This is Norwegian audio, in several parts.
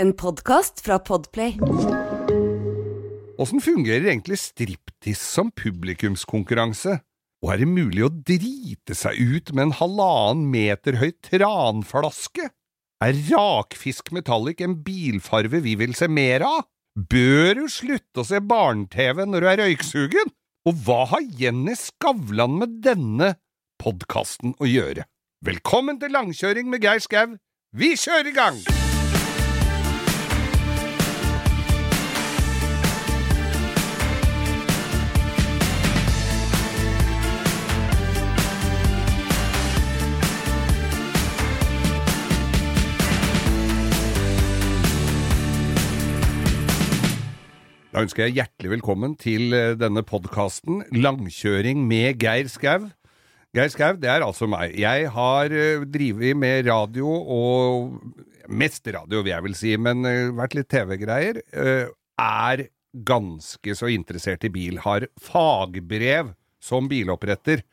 En podkast fra Podplay. Åssen fungerer egentlig striptease som publikumskonkurranse? Og er det mulig å drite seg ut med en halvannen meter høy tranflaske? Er rakfisk metallic en bilfarve vi vil se mer av? Bør du slutte å se barne-TV når du er røyksugen? Og hva har Jenny Skavlan med denne podkasten å gjøre? Velkommen til langkjøring med Geir Skau. Vi kjører i gang! Da ønsker jeg hjertelig velkommen til eh, denne podkasten Langkjøring med Geir Skau. Geir Skau, det er altså meg. Jeg har uh, drevet med radio og Mest radio, vil jeg vel si, men uh, vært litt TV-greier. Er ganske så interessert i bil. Har fagbrev som biloppretter.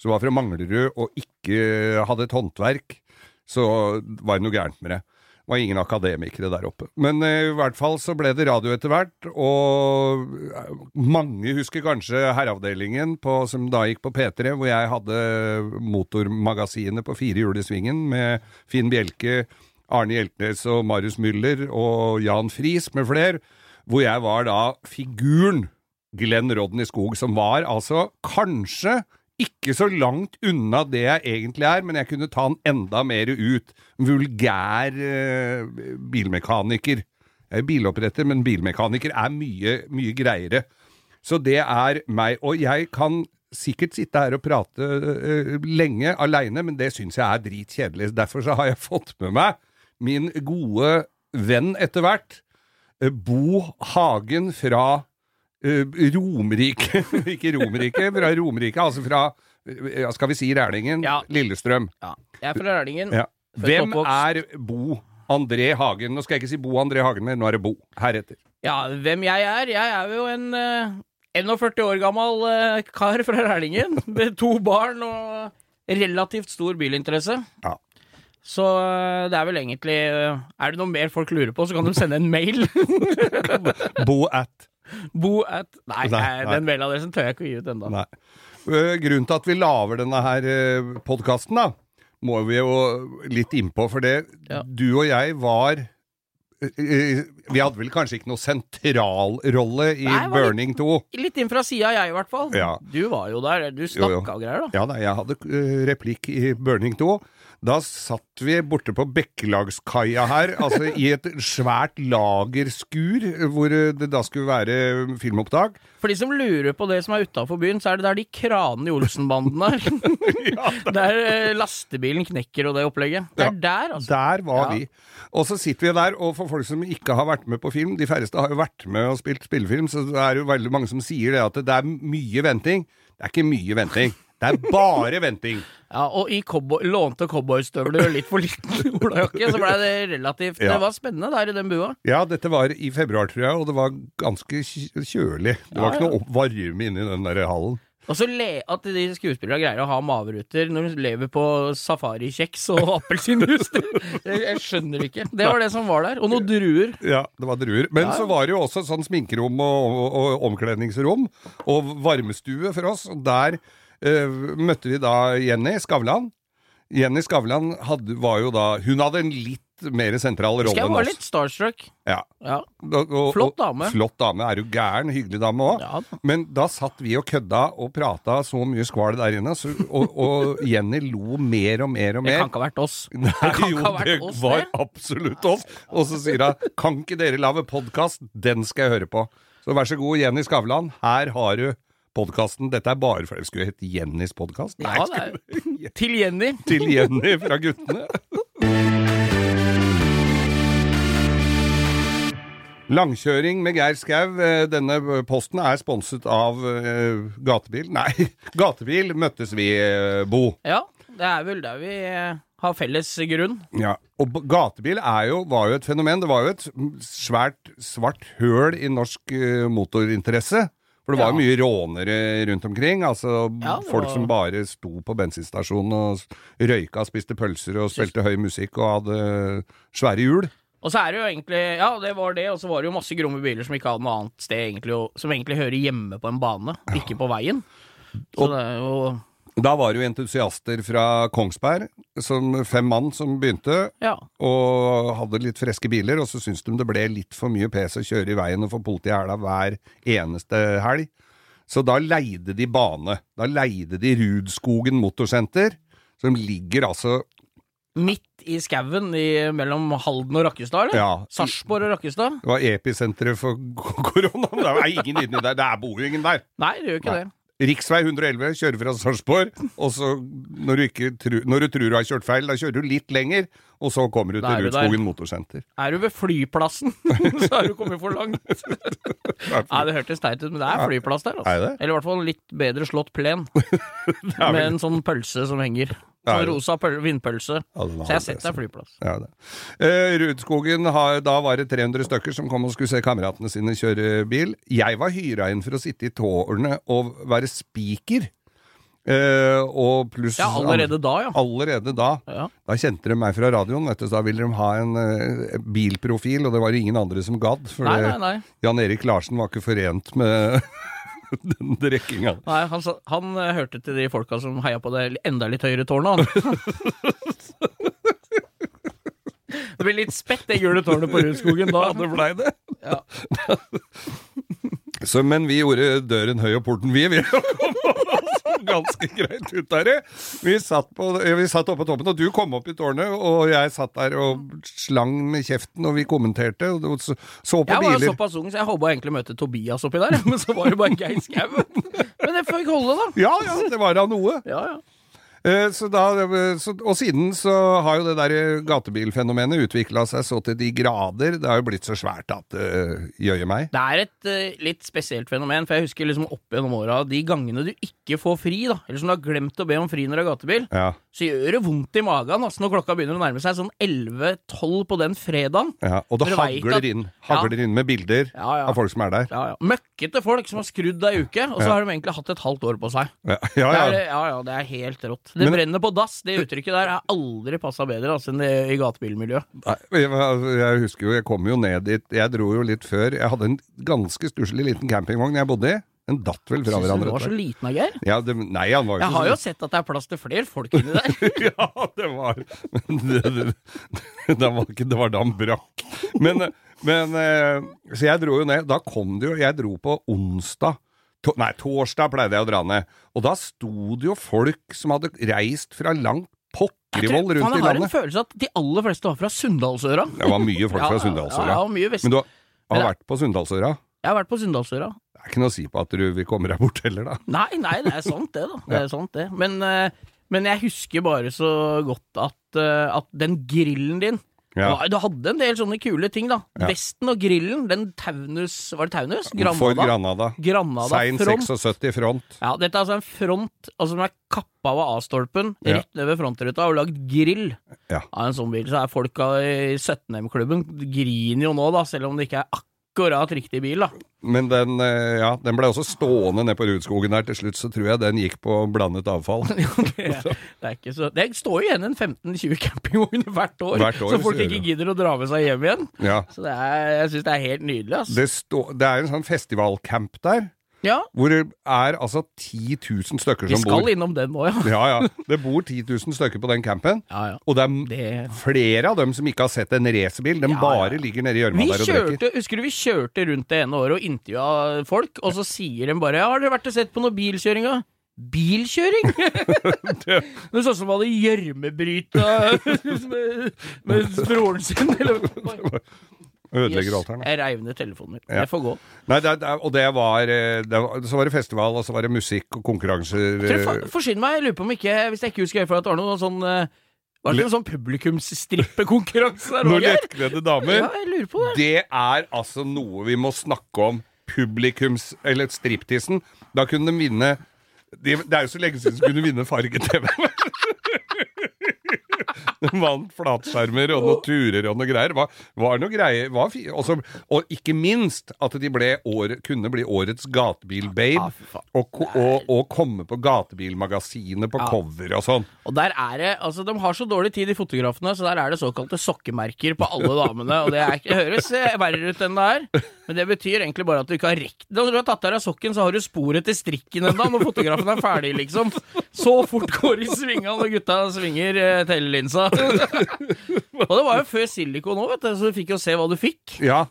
Så var fra Manglerud og ikke hadde et håndverk. Så var det noe gærent med det. Var ingen akademikere der oppe. Men uh, i hvert fall så ble det radio etter hvert, og mange husker kanskje Herreavdelingen på, som da gikk på P3, hvor jeg hadde motormagasinet på fire hjul i svingen med Finn Bjelke, Arne Hjeltnes og Marius Müller og Jan Friis med flere, hvor jeg var da figuren Glenn Rodney Skog, som var altså kanskje ikke så langt unna det jeg egentlig er, men jeg kunne ta den enda mer ut. Vulgær eh, bilmekaniker. Jeg er biloppretter, men bilmekaniker er mye, mye greiere. Så det er meg. Og jeg kan sikkert sitte her og prate eh, lenge aleine, men det syns jeg er dritkjedelig. Derfor så har jeg fått med meg min gode venn etter hvert, eh, Bo Hagen fra Romerike Ikke Romerike, fra Romerike, altså fra ja, skal vi si Rælingen? Ja. Lillestrøm. Ja. Jeg er fra Rælingen. Ja. Hvem er Bo André Hagen? Nå skal jeg ikke si Bo André Hagen mer, nå er det Bo heretter. Ja, hvem jeg er? Jeg er jo en uh, 41 år gammel uh, kar fra Rælingen med to barn og relativt stor bilinteresse. Ja. Så eh, det er vel egentlig eh, Er det noe mer folk lurer på, så kan de sende en mail. Bo at Bo at Nei, Nei, eh, nei. den mailadressen tør jeg ikke å gi ut ennå. Uh, grunnen til at vi lager denne her uh, podkasten, da, må vi jo litt innpå, for det Ja. Du og jeg var Vi hadde vel kanskje ikke noe sentralrolle i Nei, Burning 2. Litt inn fra sida, jeg i hvert fall. Ja. Du var jo der. Du Jo, jo. snakka og greier, da. Ja da, jeg hadde replikk i Burning 2. Da satt vi borte på Bekkelagskaia her, altså i et svært lagerskur, hvor det da skulle være filmopptak. For de som lurer på det som er utafor byen, så er det der de kranene i Olsenbanden er. der eh, lastebilen knekker og det opplegget. Det er Ja. der, altså. Der var Ja. vi. Og så sitter vi der, og for folk som ikke har vært med på film, de færreste har jo vært med og spilt spillefilm, så det er jo veldig mange som sier det at det er mye venting. Det er ikke mye venting. Det er bare venting. Ja, og i cowboy, lånte cowboystøvler og litt for liten olajakke, så blei det relativt Ja. Det var spennende der i den bua. Ja, dette var i februar, tror jeg, og det var ganske kjølig. Det var Ja, ikke noe varme inni den der hallen. Og så le at de skuespillerne greier å ha maveruter når de lever på safarikjeks og appelsinjuice. jeg, skjønner ikke. Det var det som var der. Og noen druer. Ja, det var druer. Men så var det jo også sånn sminkerom og, og, og omkledningsrom, og varmestue for oss. Og der eh, møtte vi da Jenny Skavlan. Jenny Skavlan hadde, var jo da Hun hadde en litt mer sentral rolle jeg enn oss. litt starstruck? Ja. Ja. Og- og- Flott dame. Flott dame. Er du gæren? Hyggelig dame òg. Ja. Men da satt vi og kødda og prata så mye skval der inne, så, og, og Jenny lo mer og mer og Det kan ikke ha vært oss. Nei, kan jo, ikke ha vært det var det. absolutt oss. Og så sier hun 'Kan ikke dere lage podkast? Den skal jeg høre på'. Så vær så god, Jenny Skavlan. Her har du podkasten. Dette er bare for det skulle hete Jennys podkast. Ja, det er Til Jenny. Til Jenny fra guttene. Langkjøring med Geir Skau. Eh, Denne posten er sponset av uh, Gatebil. Nei, Gatebil møttes vi, uh, Bo. Ja, det er vel der vi uh, har felles grunn. Ja, og gatebil er jo, var jo et fenomen. Det var jo et svært svart høl i norsk motorinteresse. For det var jo Ja. mye rånere rundt omkring. Altså Ja, folk var- som bare sto på bensinstasjonen og røyka, spiste pølser og spilte høy musikk og hadde svære hjul. Og så er det jo egentlig Ja, det var det, og så var det jo masse gromme biler som ikke hadde noe annet sted egentlig, og, som egentlig hører hjemme på en bane, ikke på veien. Så det er jo Da var det jo entusiaster fra Kongsberg, som fem mann som begynte, Ja. og hadde litt freske biler, og så syntes de det ble litt for mye pes å kjøre i veien og få politiet i hæla hver eneste helg. Så da leide de bane. Da leide de Rudskogen Motorsenter, som ligger altså Midt i skauen mellom Halden og Rakkestad, eller? Ja. Sarpsborg og Rakkestad? Det var episenteret for korona. Det er ingen inni der. Det bor jo ingen der. Nei, det gjør ikke Nei. det. Riksvei 111 kjører fra Sarpsborg, og så når du, ikke når du tror du har kjørt feil, da kjører du litt lenger, og så kommer du til. Rudskogen Motorsenter. Er du ved flyplassen, så har du kommet for langt. Nei, det hørtes teit ut, men det er flyplass der. Altså. Er? Eller i hvert fall en litt bedre slått plen. Med en sånn pølse som henger. En Sånn rosa vindpølse. Ja, Så jeg har sett er flyplass. Ja, det. Eh, Rudskogen, har, da var det 300 stykker som kom og skulle se kameratene sine kjøre bil. Jeg var hyra inn for å sitte i tårnet og være speaker. Eh, og pluss Ja, allerede da, ja. Allerede da. ja. Da kjente de meg fra radioen, vet du, så da ville de ha en uh, bilprofil, og det var ingen andre som gadd. For Nei, nei, nei. Jan Erik Larsen var ikke forent med den drikkinga. nei han, han eh, hørte til de folka som heia på det enda litt høyere tårnet, han. det blir litt spett, det gule tårnet på Rudskogen da. Ja, det blei det. Ja. Så, men vi gjorde døren høy og porten vid, vi. Ganske greit ut der. Vi satt, på, vi satt oppe på toppen, og du kom opp i tårnet, og jeg satt der og slang med kjeften, og vi kommenterte, og så, så på Jeg var biler. såpass ung, så jeg håpa egentlig å møte Tobias oppi der, men så var det bare Geir Skau. Men det fikk holde, da. Ja, ja, det var da noe. Ja, ja. Eh, Så da, så, og siden så har jo det der gatebilfenomenet utvikla seg så til de grader. Det har jo blitt så svært at uh, jøye meg. Det er et uh, litt spesielt fenomen, for jeg husker liksom opp gjennom åra de gangene du ikke får fri, da, eller som du har glemt å be om fri når du har gatebil, Ja, så gjør det vondt i magen altså, når klokka begynner å nærme seg sånn 11-12 på den fredagen. ja. Og det hagler at- inn, hagler inn med bilder Ja, ja. av folk som er der. Ja, ja. Møkkete folk som har skrudd ei uke, og så Ja. har de egentlig hatt et halvt år på seg. Ja, ja. Det er, ja. ja, ja, det er helt rått. Det Men- brenner på dass, det uttrykket der har aldri passa bedre altså, enn det i gatebilmiljøet. Jeg, jeg husker jo, jeg kom jo ned dit Jeg dro jo litt før. Jeg hadde en ganske stusslig liten campingvogn jeg bodde i. Den datt vel fra Syns du hverandre. den var så liten og gøy? Ja, det, nei, han var Jeg ikke har jo så sett at det er plass til flere folk inni der. Ja, det var men det, det, det, var ikke, det var da han brakk. Men, men eh, Så jeg dro jo ned. Da kom det jo Jeg dro på onsdag. To, nei, torsdag pleide jeg å dra ned. Og da sto det jo folk som hadde reist fra langt pokkerivoll rundt i har en følelse at de aller fleste var fra Sunndalsøra. Det var mye folk fra Sunndalsøra. Ja, ja, mye vest. Men du har, har vært på Sunndalsøra? Jeg har vært på Sunndalsøra. Det er ikke noe å si på at du vil komme deg bort heller, da. Nei, nei, det er sant det, da. Det er sant det. Men, eh, men jeg husker bare så godt at, eh, at den grillen din Ja. Du hadde en del sånne kule ting, da. Ja. Vesten og grillen, den Taunus Var det Taunus? Granada. Granada. Granada Sein front. 76 front. Ja, dette er altså en front altså, som er kappa av A-stolpen Ja. rett ned ved frontruta og lagd grill Ja. av en sånn bil. Så er folka i 17M-klubben griner jo nå, da, selv om det ikke er akkurat riktig bil, da. Men den, eh, ja, den ble også stående nede på Rudskogen der til slutt, så tror jeg den gikk på blandet avfall. det, det er ikke så Det står jo igjen en 15-20 campingvogner hvert Hvert år, så folk ikke gidder å dra med seg hjem igjen. Ja. Så det er, jeg syns det er helt nydelig, Altså. Det, stå, det er en sånn festivalcamp der, ja, hvor det er altså 10 000 stykker vi skal bor. innom den nå, ja. Ja, ja. Det bor 10 000 stykker på den campen. ja, ja. Og det er Det flere av dem som ikke har sett en racerbil. De Ja, bare ligger nede i gjørma der og drikker. husker du vi kjørte rundt det ene året og intervjua folk, og så sier de bare ja, 'Har dere vært og sett på noe bilkjøring', da? Bilkjøring?! det er sånn som hadde gjørmebryta med, med broren sin, eller Ødelegger Yes, alteren. Jeg reiv ned telefonen min. Ja. Det får gå. Nei, det, det, og det var, eh, det var Så var det festival, og så var det musikk og konkurranser. Eh, for- Forsyn meg, jeg lurer på om ikke, hvis jeg ikke husker høyt, for at det var noe sånn eh, Var det noen sånn publikumsstrippekonkurranse der Noen lettkledde damer. Ja, jeg lurer på det. Det er altså noe vi må snakke om. Publikums... Eller striptisen. Da kunne de vinne de, Det er jo så lenge siden de kunne vinne farge-TV. Vant flatskjermer og noen turer og noe greier. Var, var noe greier var også, Og ikke minst at de år, kunne bli årets gatebilbabe. Ja, og, og, og komme på gatebilmagasinet på cover og sånn. Og der er det, altså De har så dårlig tid, de fotografene, så der er det såkalte sokkemerker på alle damene. Og det, er, det høres eh, verre ut enn det er, men det betyr egentlig bare at du ikke har rekt Når du har tatt av deg sokken, så har du sporet til strikken ennå når fotografen er ferdig, liksom. Så fort går i svinga når gutta svinger eh, telelinsa. og det var jo før silikon òg, vet du, så du fikk jo se hva du fikk. Ja.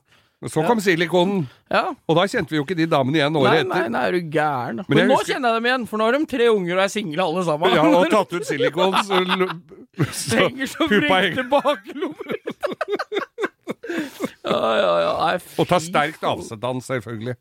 Så kom silikonen, Ja. og da kjente vi jo ikke de damene igjen året Nei, etter. nei, nei, er du gæren? Men jeg nå husker- kjenner jeg dem igjen, for nå har de tre unger og er single alle sammen. Ja, og tatt ut silikon, så, så henger som puppa vrengte henger. baklommer. ja, ja, ja. Nei, Og ta sterkt avstand, selvfølgelig.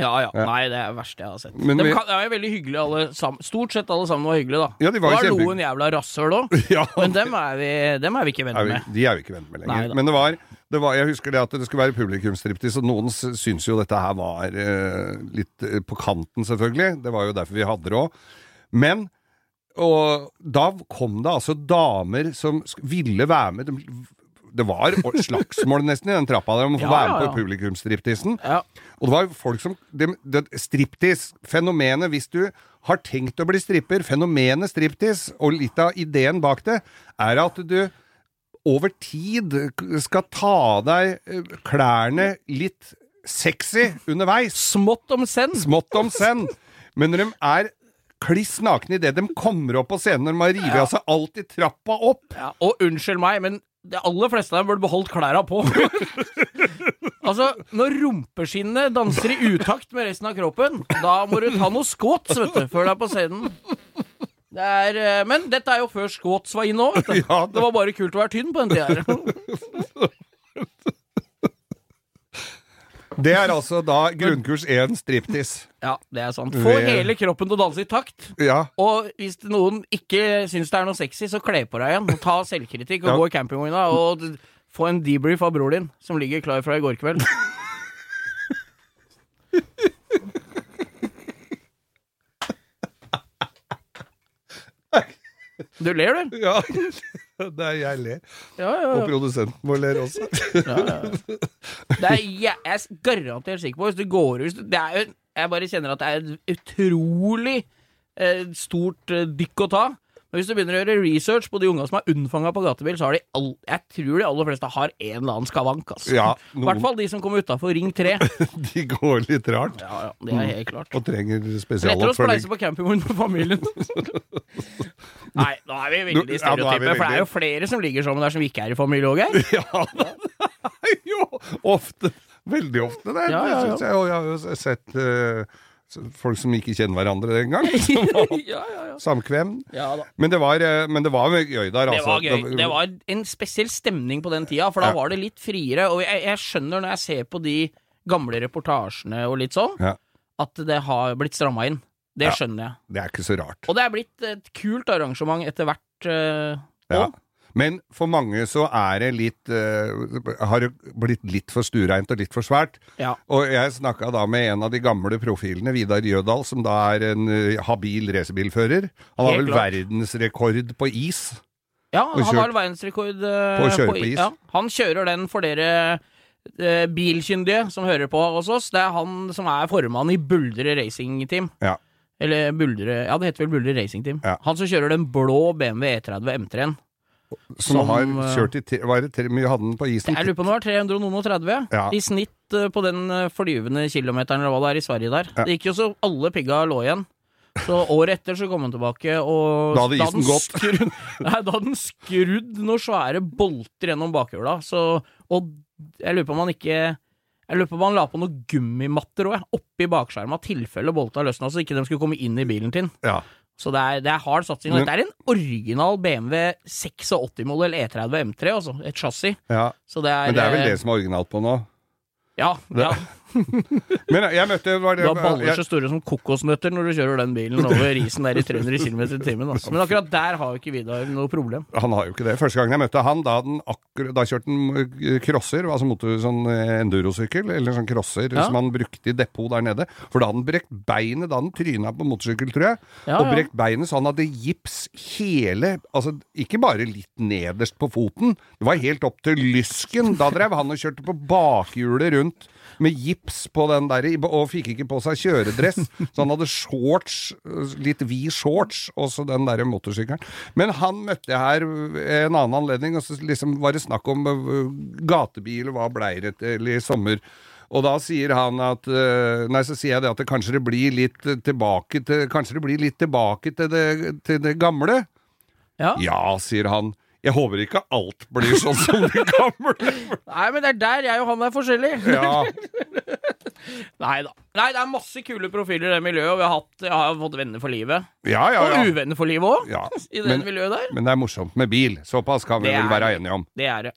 Ja, ja. Nei, det er det verste jeg har sett. Men de vi- kan, det er jo veldig hyggelige alle sammen. Stort sett alle sammen var hyggelige, da. Ja, de var det jo var kjempe- noen jævla rasshøl òg, Ja, men dem er, vi, dem er vi ikke er venner vi, med. de er vi ikke venner med lenger. Nei da. Men det var, det var Jeg husker det at det skulle være publikumsstriptease, og noen s- syns jo dette her var eh, litt eh, på kanten, selvfølgelig. Det var jo derfor vi hadde det òg. Men og da kom det altså damer som sk- ville være med. De, det var slagsmål nesten i den trappa der om å få Ja, være med ja. på publikumsstriptisen. Ja. Og det var folk som det, det, Striptis, fenomenet Hvis du har tenkt å bli stripper, fenomenet striptis, og litt av ideen bak det, er at du over tid skal ta av deg eh, klærne litt sexy underveis. Smått om senn. Smått om senn. Men når de er kliss nakne idet de kommer opp på scenen, når de har revet av seg alt i trappa opp Ja, og unnskyld meg, men de aller fleste av dem burde beholdt klærne på. altså, når rumpeskinnet danser i utakt med resten av kroppen, da må du ta noe squats, vet du, før du er på scenen. Det er, eh, men dette er jo før squats var inne òg, vet du. Ja, det- det var bare kult å være tynn på den tida. Det er altså da grunnkurs 1 striptease. Ja, det er sant. Få hele kroppen til å danse i takt. Ja. Og hvis noen ikke syns det er noe sexy, så kle på deg igjen. Og ta selvkritikk og Ja. gå i campingvogna og få en debrief av bror din, som ligger klar fra i går kveld. Du ler, du? ja. Det er jeg ler. Ja, ja, Og ja. produsenten vår ler også. ja, ja. Det er jeg, jeg er garantert sikker på, hvis du går ut det er Jeg bare kjenner at det er et utrolig eh, stort eh, dykk å ta. Men hvis du begynner å gjøre research på de unga som er unnfanga på gatebil, så har de all, jeg tror de aller fleste har en eller annen skavank. Altså. Ja, I hvert fall de som kommer utafor Ring 3. de går litt rart Ja, ja, det er helt klart. og trenger Lettere å spesialoppfølging. spleise på campingvogn med familien. Nei, nå er vi veldig i ja, nå er vi stereotype, for det er jo flere som ligger sammen der som ikke er i familie òg, Geir. Ja, det er jo ofte. Veldig ofte, det. Ja, ja, ja. jeg. Jeg har jo sett eh, folk som ikke kjenner hverandre engang. ja, ja, ja. Samkvem. ja. Men det var, eh, men det var gøy der, Det altså. var gøy. Det var en spesiell stemning på den tida, for da var det litt friere. Og jeg, jeg skjønner når jeg ser på de gamle reportasjene og litt sånn, at det har blitt stramma inn. Det skjønner jeg. Det er ikke så rart. Og det er blitt et kult arrangement etter hvert. Uh, Ja. Men for mange så er det litt uh, Har det blitt litt for stureint og litt for svært. ja. Og jeg snakka da med en av de gamle profilene, Vidar Jødal, som da er en uh, habil racerbilfører. Han har vel klart. verdensrekord på is. Ja, han kjørt- har verdensrekord uh, på å kjøre på is. Ja, han kjører den for dere bilkyndige som hører på hos oss. Det er han som er formann i Buldre Racing Team. Ja. Eller Buldre Ja, det heter vel Buldre Racing Team. Ja. Han som kjører den blå BMW E30 M3-en. Som, Som, har eh, kjørt i tre- Hva er det, tre- mye hadde den på isen? Jeg lurer på om det var 330 Ja. i snitt eh, på den eh, flyvende kilometeren eller hva det er i Sverige der. Ja. Det gikk jo så alle pigga lå igjen. Så året etter så kom han tilbake, og Da hadde isen gått. Nei, da hadde den skrudd noen svære bolter gjennom bakhjula. Så Og jeg lurer på om han ikke Jeg lurer på om han la på noen gummimatter òg, oppi bakskjerma, tilfelle bolta løsna, så ikke de skulle komme inn i bilen han. Ja. Så det er, det er hard satsing. Og dette er en original BMW 86-modell E30 M3, altså. Et chassis. ja. Så det er Men det er vel eh, det som er originalt på nå? Ja. Ja. Men jeg møtte var det, Du har baller så store som kokosnøtter når du kjører den bilen over isen der i 300 km i timen. Altså. Men akkurat der har jo ikke Vidar noe problem. Han har jo ikke det. Første gangen jeg møtte han, da, da kjørte han eh, crosser, altså motor, sånn eh, endurosykkel, eller sånn crosser Ja. som han brukte i depot der nede. For da hadde han brekt beinet da han tryna på motorsykkel, tror jeg. Ja, og ja. brekt beinet så han hadde gips hele Altså ikke bare litt nederst på foten, det var helt opp til lysken. Da drev han og kjørte på bakhjulet rundt med gips på den der, og fikk ikke på seg kjøredress. Så han hadde shorts, litt vid shorts, og så den der motorsykkelen. Men han møtte jeg her en annen anledning, og så liksom var det snakk om øh, gatebil, hva blei det til i sommer. Og da sier han at Nei, så sier jeg det at det kanskje det blir litt tilbake til Kanskje det blir litt tilbake til det, til det gamle? Ja. Ja, sier han. Jeg håper ikke alt blir sånn som det gamle. Nei, men det er der jeg og han er forskjellige. Ja, Nei da. Nei, det er masse kule profiler i det miljøet, og vi har, hatt, jeg har fått venner for livet. ja, ja. ja. Og uvenner for livet òg, ja. i det Men, miljøet der. men det er morsomt med bil. Såpass kan vi Det vel være enige om. Det er det.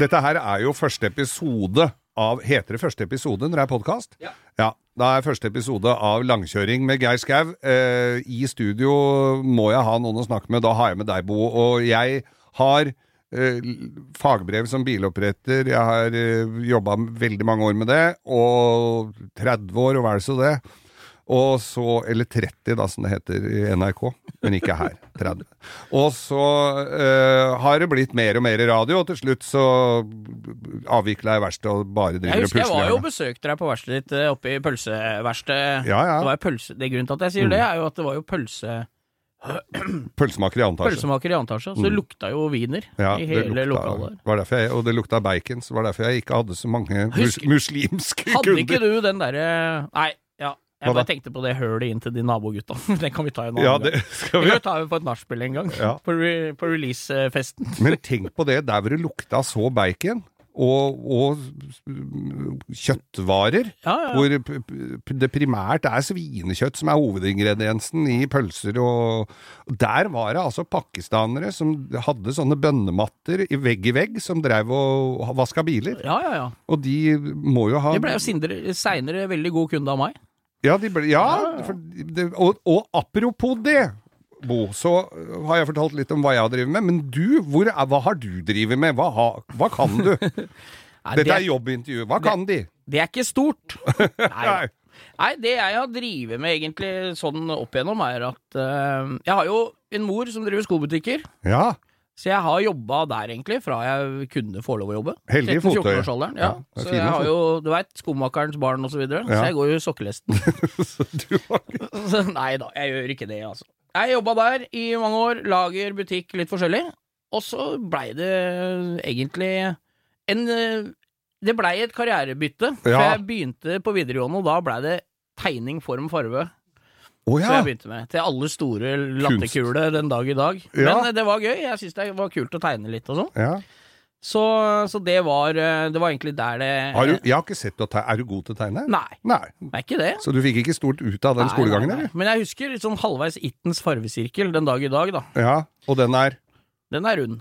Dette her er jo første episode av Heter det første episode når det er podkast? Ja. Ja. Da er første episode av Langkjøring med Geir Skau. Eh, I studio må jeg ha noen å snakke med. Da har jeg med deg, Bo. Og jeg har eh, fagbrev som biloppretter. Jeg har eh, jobba veldig mange år med det. Og 30 år, og hva er det så det? Og så, eller 30 da, som det heter i NRK, men ikke her. 30. Og så uh, har det blitt mer og mer radio, og til slutt så avvikla jeg verkstedet og bare driver og pusler. Jeg husker jeg var jo og besøkte deg på verkstedet ditt eh, oppe i pølseverkstedet. Ja, ja. Det pølse... Det grunnen til at jeg sier det, er jo at det var jo pølse... Pølsemaker i annen etasje. pølsemaker i annen etasje. Så det lukta jo wiener Mm. Ja, i hele lokalet. jeg, og det lukta bacon, så var derfor jeg ikke hadde så mange mus muslimske Hadde kunder. ikke du den derre Nei. Jeg bare tenkte på det hølet inn til de nabogutta. Det kan vi ta en annen Ja, det skal Det vi. kan vi ta på et nachspiel en gang. Ja. På, re på releasefesten. Men tenk på det, der hvor det lukta så bacon, og, og kjøttvarer, Ja, ja. hvor det primært er svinekjøtt som er hovedingrediensen i pølser, og der var det altså pakistanere som hadde sånne bønnematter i vegg i vegg, som drev og vaska biler. Ja, ja, ja. Og de må jo ha De ble jo seinere veldig god kunde av meg. Ja, de ble, ja, for det, og, og apropos det, Bo, så har jeg fortalt litt om hva jeg har drevet med. Men du, hvor er, hva har du drevet med? Hva, ha, hva kan du? Nei, Dette det, er jobbintervju. Hva kan de? det er ikke stort. Nei. Nei, det jeg har drevet med egentlig sånn opp igjennom, er at uh, Jeg har jo en mor som driver skobutikker. Ja, Så jeg har jobba der egentlig, fra jeg kunne få lov å jobbe. Heldig fotøy. 13-14-årsalderen. Ja. Ja, så jeg har jo, du veit, skomakerens barn og så videre. Ja. Så jeg går jo i sokkelesten. så du har Nei da, jeg gjør ikke det, altså. Jeg jobba der i mange år, lager, butikk, litt forskjellig. Og så blei det egentlig en Det blei et karrierebytte. For jeg begynte på videregående, og da blei det tegning, form, farve. Å Så jeg begynte med. Til alle store latterkuler den dag i dag. Ja. Men eh, det var gøy. Jeg syns det var kult å tegne litt og sånn. ja. Så, så det var eh, Det var egentlig der det Har du, jeg har ikke sett at Er du god til å tegne? Nei, Nei. det er ikke det. Så du fikk ikke stort ut av den Nei, skolegangen, nei, nei. eller? Men jeg husker litt sånn halvveis Ittens farvesirkel den dag i dag, da. Ja. Og den er Den er rund.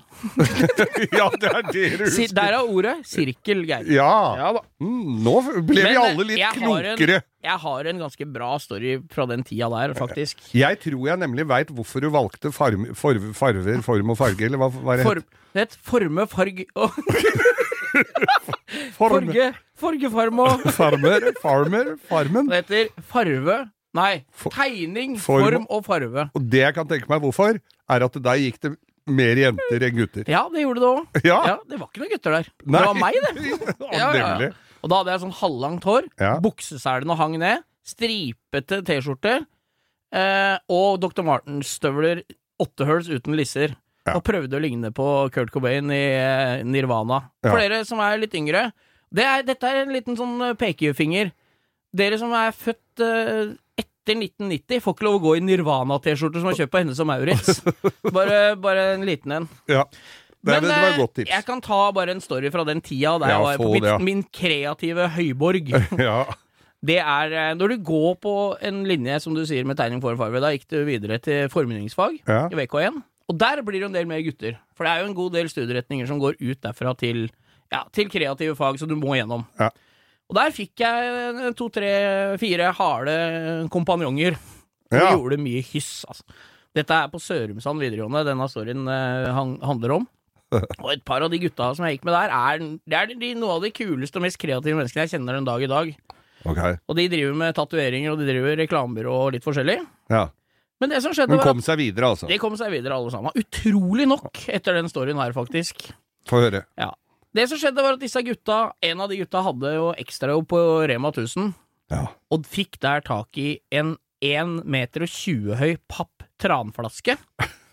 Ja, det er det du husker. der er ordet sirkel, Geir. Ja. Ja. Mm, nå ble vi alle litt jeg har en-. Jeg har en ganske bra story fra den tida der, faktisk. Jeg tror jeg nemlig veit hvorfor du valgte farm, farver, farver, form og farge, eller hva hva det? For, det het forme, farg og Form. Farge, fargefarm og Farmer, farmer, farmen. Det heter farve Nei, tegning, form- form og farve. Og det jeg kan tenke meg hvorfor, er at der gikk det mer jenter enn gutter. Ja, det gjorde det òg. Ja. Ja, det var ikke noen gutter der. Nei. Det var meg, det. Ja. Og da hadde jeg sånn halvlangt hår, Ja. bukseselene hang ned, stripete T-skjorte eh, og Dr. Martens-støvler, åttehøls uten lisser. Og prøvde å ligne på Kurt Cobain i eh, Nirvana. For dere som er litt yngre, det er, dette er en liten sånn pekefinger. Dere som er født eh, etter 1990, får ikke lov å gå i Nirvana-T-skjorter som er kjøpt på Hennes og Maurits. Bare, bare en liten en. Ja. Det, Men det var et eh, godt tips. jeg kan ta bare en story fra den tida der Ja, jeg var på mitt, det, ja. min kreative høyborg. Ja. Det er eh, når du går på en linje, som du sier, med tegning, form, farge. Da gikk du videre til formgivningsfag Ja. i VK1. Og der blir det en del mer gutter. For det er jo en god del studieretninger som går ut derfra til, ja, til kreative fag, så du må gjennom. Ja. Og der fikk jeg to, tre, fire harde kompanjonger. Og gjorde mye hyss, altså. Dette er på Sørumsand videregående denne storyen eh, han, handler om. Og et par av de gutta som jeg gikk med der, er, det er de, noe av de kuleste og mest kreative menneskene jeg kjenner den dag i dag. Okay. Og de driver med tatoveringer, og de driver reklamebyrå og litt forskjellig. Ja. Men det som skjedde, Men kom seg videre, altså. de kom seg videre, alle sammen. Utrolig nok, etter den storyen her, faktisk. Få høre. Ja. Det som skjedde, var at disse gutta, en av de gutta hadde jo ekstrajobb på Rema 1000, Ja. og fikk der tak i en 1 meter og 20 høy papp tranflaske.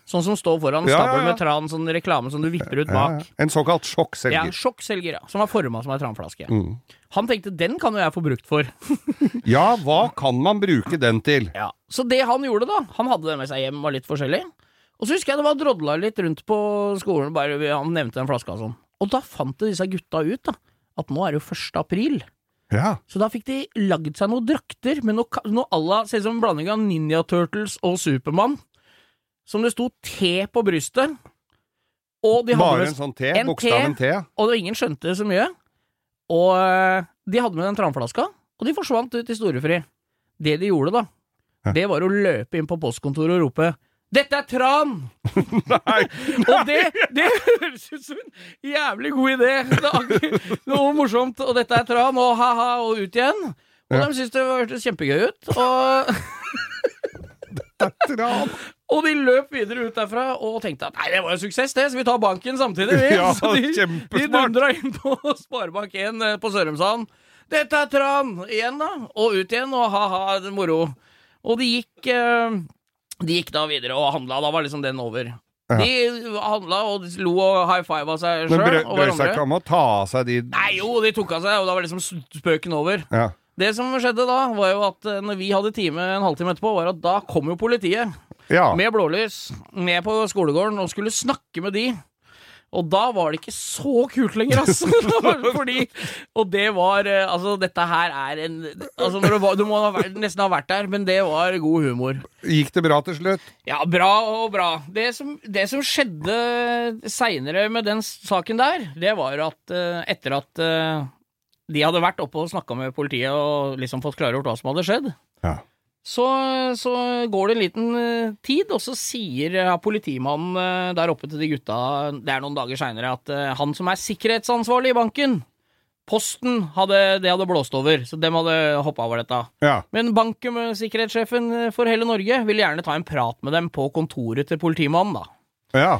Sånn som står foran Ja, stabel ja. med tran, sånn reklame som du vipper ut bak. ja. En såkalt Ja, sjokkselger. Sjokkselger, ja. Som var forma som ei tranflaske. Mm. Han tenkte den kan jo jeg få brukt for. Ja, hva kan man bruke den til? Ja. Så det han gjorde, da Han hadde den med seg hjem, var litt forskjellig. Og så husker jeg det var drodla litt rundt på skolen, bare han nevnte den flaska og sånn. Og da fant disse gutta ut, da, at nå er det jo 1. april. Ja. Så da fikk de lagd seg noen drakter med noe, noe à la Ser ut som en blanding av Ninja Turtles og Supermann. Som det sto T på brystet. Bare en sånn T? en Bokstaven T? og ingen skjønte så mye. Og eh, de hadde med den tranflaska, og de forsvant ut i storefri. Det de gjorde, da, det var å løpe inn på postkontoret og rope 'Dette er tran!' Nei! Og det, det høres ut som en jævlig god idé. Det er noe morsomt, og dette er tran, og ha-ha, og ut igjen. Og Ja. de syntes det hørtes kjempegøy ut. Og, Tran. og de løp videre ut derfra og tenkte at nei, det var jo suksess, det, så vi tar banken samtidig. Vi. Ja, så de, de dundra inn på Sparebank1 eh, på Sørumsand. Dette er tran! Igjen, da. Og ut igjen, og ha-ha, er moro. Og de gikk eh, De gikk da videre og handla. Da var liksom den over. Ja. De handla og de lo og high five av seg sjøl Men brød seg ikke om å ta av seg de Nei, jo, de tok av seg, og da var liksom spøken over. Ja. Det som skjedde da, var jo at eh, når vi hadde time en halvtime etterpå, var at da kom jo politiet ja. med blålys ned på skolegården og skulle snakke med de. Og da var det ikke så kult lenger, altså. Fordi Og det var eh, Altså, dette her er en Altså, du, var, du må ha vært, nesten ha vært der, men det var god humor. Gikk det bra til slutt? Ja, bra og bra. Det som, det som skjedde seinere med den saken der, det var at eh, etter at eh, de hadde vært oppe og snakka med politiet og liksom fått klargjort hva som hadde skjedd, Ja. Så, så går det en liten eh, tid, og så sier eh, politimannen eh, der oppe til de gutta, det er noen dager seinere, at han som er sikkerhetsansvarlig i banken, Posten, hadde, det hadde blåst over, så dem hadde hoppa over dette. Ja. Men banken med sikkerhetssjefen for hele Norge ville gjerne ta en prat med dem på kontoret til politimannen, da. ja.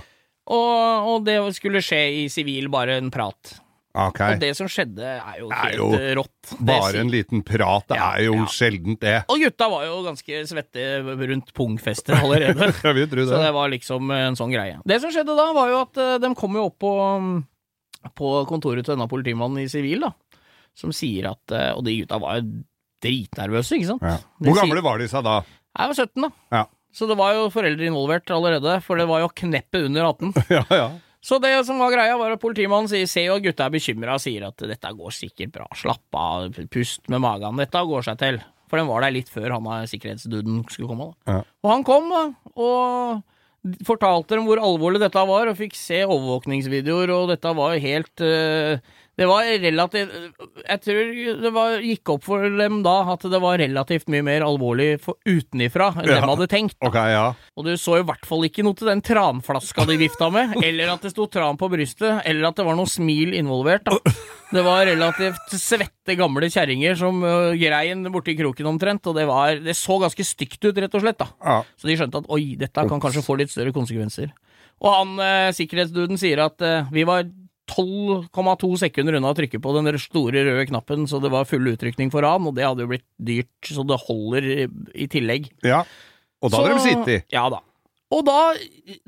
Og, og det skulle skje i sivil, bare en prat. Ok. Og det som skjedde, er jo helt er jo eh, rått. Bare en liten prat. Det Ja, er jo ja. sjeldent, det. Og gutta var jo ganske svette rundt pungfestet allerede. Jeg vil tro Så det. det var liksom en sånn greie. Det som skjedde da, var jo at eh, de kom jo opp på, på kontoret til denne politimannen i sivil, da. Som sier at eh, Og de gutta var jo dritnervøse, ikke sant? Ja. Hvor gamle var de seg da? Jeg var 17, da. Ja. Så det var jo foreldre involvert allerede, for det var jo kneppet under 18. ja, ja. Så det som var greia, var at politimannen sier, ser jo at gutta er bekymra og sier at dette går sikkert bra, slapp av, pust med magen, dette går seg til. For den var der litt før han av sikkerhetsduden skulle komme. Ja. Og han kom, da, og fortalte dem hvor alvorlig dette var, og fikk se overvåkningsvideoer, og dette var jo helt eh, Det var relativt Jeg tror det var, gikk opp for dem da at det var relativt mye mer alvorlig for utenifra enn Ja. de hadde tenkt. Okay, ja. Og du så i hvert fall ikke noe til den tranflaska de vifta med, eller at det sto tran på brystet, eller at det var noe smil involvert. da. Det var relativt svette, gamle kjerringer som uh, grein borti kroken omtrent, og det, var, det så ganske stygt ut, rett og slett. da. ja. Så de skjønte at oi, dette kan kanskje få litt større konsekvenser. Og han eh, sikkerhetsduden sier at eh, vi var 12,2 sekunder unna å trykke på den store røde knappen, så det var full utrykning for ran, og det hadde jo blitt dyrt, så det holder i, i tillegg. ja. Og da hadde de sittet. Ja da. Og da,